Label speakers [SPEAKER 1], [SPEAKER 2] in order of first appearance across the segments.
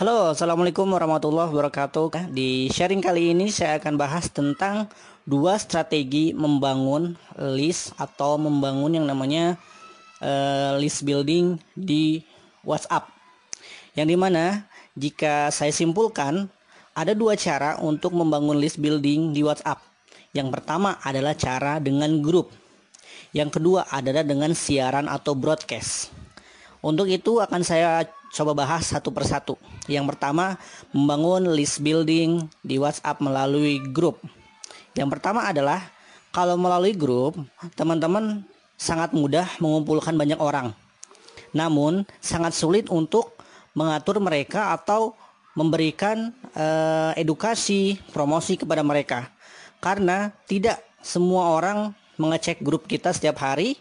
[SPEAKER 1] Halo, Assalamualaikum warahmatullahi wabarakatuh. Di sharing kali ini saya akan bahas tentang dua strategi membangun list atau membangun yang namanya uh, list building di WhatsApp. Yang di mana jika saya simpulkan ada dua cara untuk membangun list building di WhatsApp. Yang pertama adalah cara dengan grup. Yang kedua adalah dengan siaran atau broadcast. Untuk itu akan saya coba bahas satu persatu. Yang pertama, membangun list building di WhatsApp melalui grup. Yang pertama adalah kalau melalui grup, teman-teman sangat mudah mengumpulkan banyak orang. Namun, sangat sulit untuk mengatur mereka atau memberikan eh, edukasi, promosi kepada mereka. Karena tidak semua orang mengecek grup kita setiap hari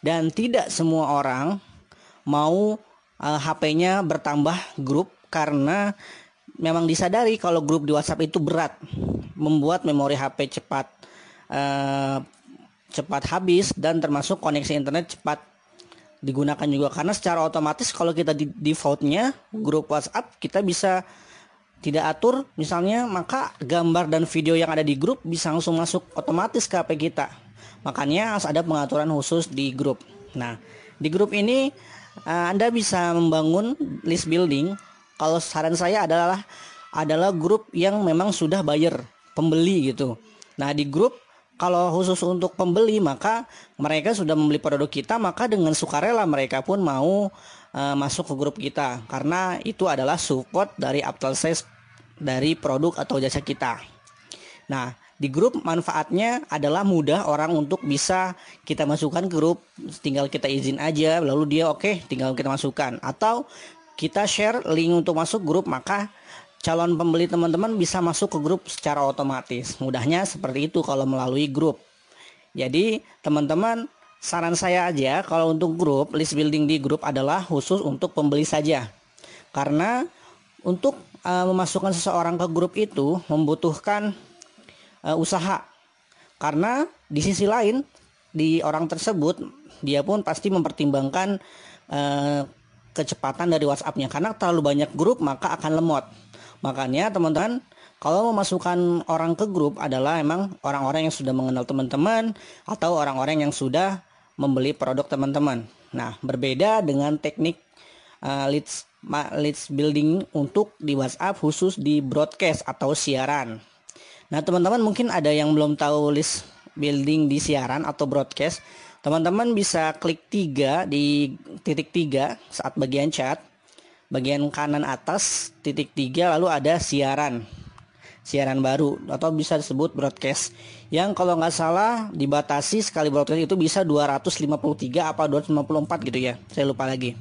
[SPEAKER 1] dan tidak semua orang mau uh, eh, HP-nya bertambah grup karena memang disadari kalau grup di WhatsApp itu berat, membuat memori HP cepat uh, cepat habis dan termasuk koneksi internet cepat digunakan juga. Karena secara otomatis kalau kita di defaultnya grup WhatsApp kita bisa tidak atur misalnya maka gambar dan video yang ada di grup bisa langsung masuk otomatis ke HP kita. Makanya harus ada pengaturan khusus di grup. Nah di grup ini uh, Anda bisa membangun list building. Kalau saran saya adalah adalah grup yang memang sudah buyer, pembeli gitu. Nah, di grup kalau khusus untuk pembeli maka mereka sudah membeli produk kita maka dengan sukarela mereka pun mau uh, masuk ke grup kita karena itu adalah support dari after sales dari produk atau jasa kita. Nah, di grup manfaatnya adalah mudah orang untuk bisa kita masukkan ke grup tinggal kita izin aja lalu dia oke okay, tinggal kita masukkan. Atau kita share link untuk masuk grup maka calon pembeli teman-teman bisa masuk ke grup secara otomatis. Mudahnya seperti itu kalau melalui grup. Jadi teman-teman saran saya aja kalau untuk grup list building di grup adalah khusus untuk pembeli saja. Karena untuk uh, memasukkan seseorang ke grup itu membutuhkan uh, usaha. Karena di sisi lain di orang tersebut dia pun pasti mempertimbangkan uh, kecepatan dari WhatsAppnya karena terlalu banyak grup maka akan lemot. Makanya teman-teman kalau memasukkan orang ke grup adalah emang orang-orang yang sudah mengenal teman-teman atau orang-orang yang sudah membeli produk teman-teman. Nah, berbeda dengan teknik uh, leads leads building untuk di WhatsApp khusus di broadcast atau siaran. Nah, teman-teman mungkin ada yang belum tahu list building di siaran atau broadcast. Teman-teman bisa klik tiga di titik tiga saat bagian chat. Bagian kanan atas titik tiga lalu ada siaran. Siaran baru atau bisa disebut broadcast. Yang kalau nggak salah dibatasi sekali broadcast itu bisa 253 apa 254 gitu ya. Saya lupa lagi.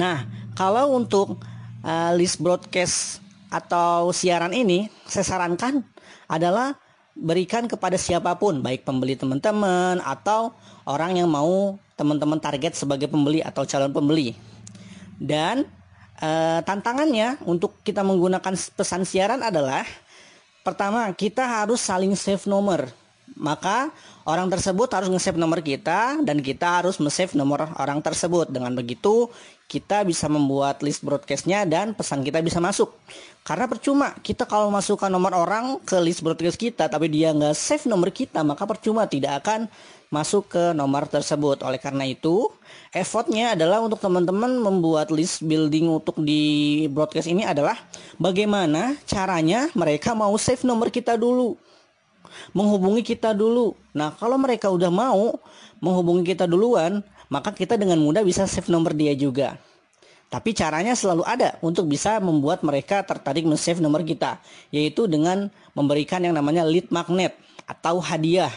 [SPEAKER 1] Nah, kalau untuk uh, list broadcast atau siaran ini saya sarankan adalah berikan kepada siapa pun baik pembeli teman-teman atau orang yang mau teman-teman target sebagai pembeli atau calon pembeli. Dan e, tantangannya untuk kita menggunakan pesan siaran adalah pertama kita harus saling save nomor. Maka orang tersebut harus nge-save nomor kita dan kita harus nge-save nomor orang tersebut. Dengan begitu kita bisa membuat list broadcastnya dan pesan kita bisa masuk. Karena percuma kita kalau masukkan nomor orang ke list broadcast kita tapi dia nggak save nomor kita maka percuma tidak akan masuk ke nomor tersebut. Oleh karena itu effortnya adalah untuk teman-teman membuat list building untuk di broadcast ini adalah bagaimana caranya mereka mau save nomor kita dulu menghubungi kita dulu. Nah, kalau mereka udah mau menghubungi kita duluan, maka kita dengan mudah bisa save nomor dia juga. Tapi caranya selalu ada untuk bisa membuat mereka tertarik men-save nomor kita, yaitu dengan memberikan yang namanya lead magnet atau hadiah.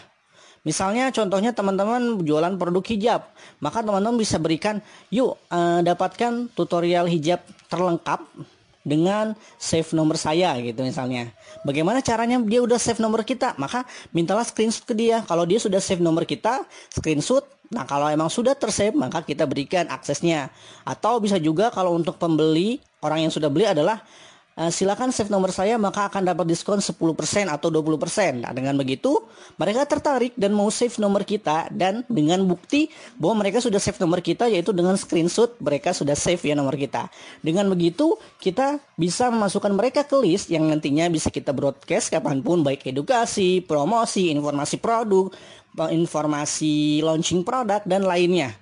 [SPEAKER 1] Misalnya contohnya teman-teman jualan produk hijab, maka teman-teman bisa berikan, yuk eh, dapatkan tutorial hijab terlengkap dengan save nomor saya gitu misalnya. Bagaimana caranya dia udah save nomor kita? Maka mintalah screenshot ke dia. Kalau dia sudah save nomor kita, screenshot. Nah, kalau emang sudah tersave, maka kita berikan aksesnya. Atau bisa juga kalau untuk pembeli, orang yang sudah beli adalah uh, silakan save nomor saya maka akan dapat diskon 10% atau 20%. Nah, dengan begitu mereka tertarik dan mau save nomor kita dan dengan bukti bahwa mereka sudah save nomor kita yaitu dengan screenshot mereka sudah save ya nomor kita. Dengan begitu kita bisa memasukkan mereka ke list yang nantinya bisa kita broadcast kapan pun baik edukasi, promosi, informasi produk, informasi launching produk dan lainnya.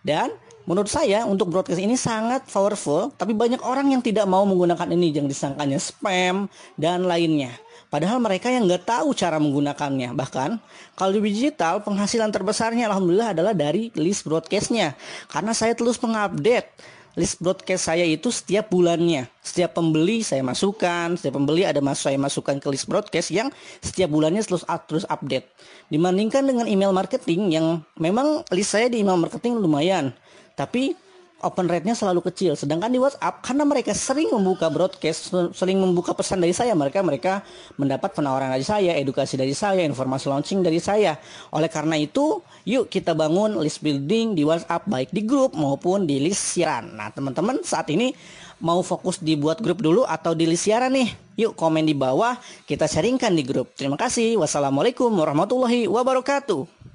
[SPEAKER 1] Dan menurut saya untuk broadcast ini sangat powerful, tapi banyak orang yang tidak mau menggunakan ini yang disangkanya spam dan lainnya. Padahal mereka yang nggak tahu cara menggunakannya. Bahkan kalau di digital penghasilan terbesarnya alhamdulillah adalah dari list broadcastnya. Karena saya terus mengupdate list broadcast saya itu setiap bulannya. Setiap pembeli saya masukkan, setiap pembeli ada masuk saya masukkan ke list broadcast yang setiap bulannya terus terus update. Dibandingkan dengan email marketing yang memang list saya di email marketing lumayan, tapi open rate-nya selalu kecil. Sedangkan di WhatsApp karena mereka sering membuka broadcast, sering membuka pesan dari saya, mereka mereka mendapat penawaran dari saya, edukasi dari saya, informasi launching dari saya. Oleh karena itu, yuk kita bangun list building di WhatsApp baik di grup maupun di list siaran. Nah, teman-teman saat ini mau fokus dibuat grup dulu atau di list siaran nih? Yuk komen di bawah, kita sharingkan di grup. Terima kasih. Wassalamualaikum warahmatullahi wabarakatuh.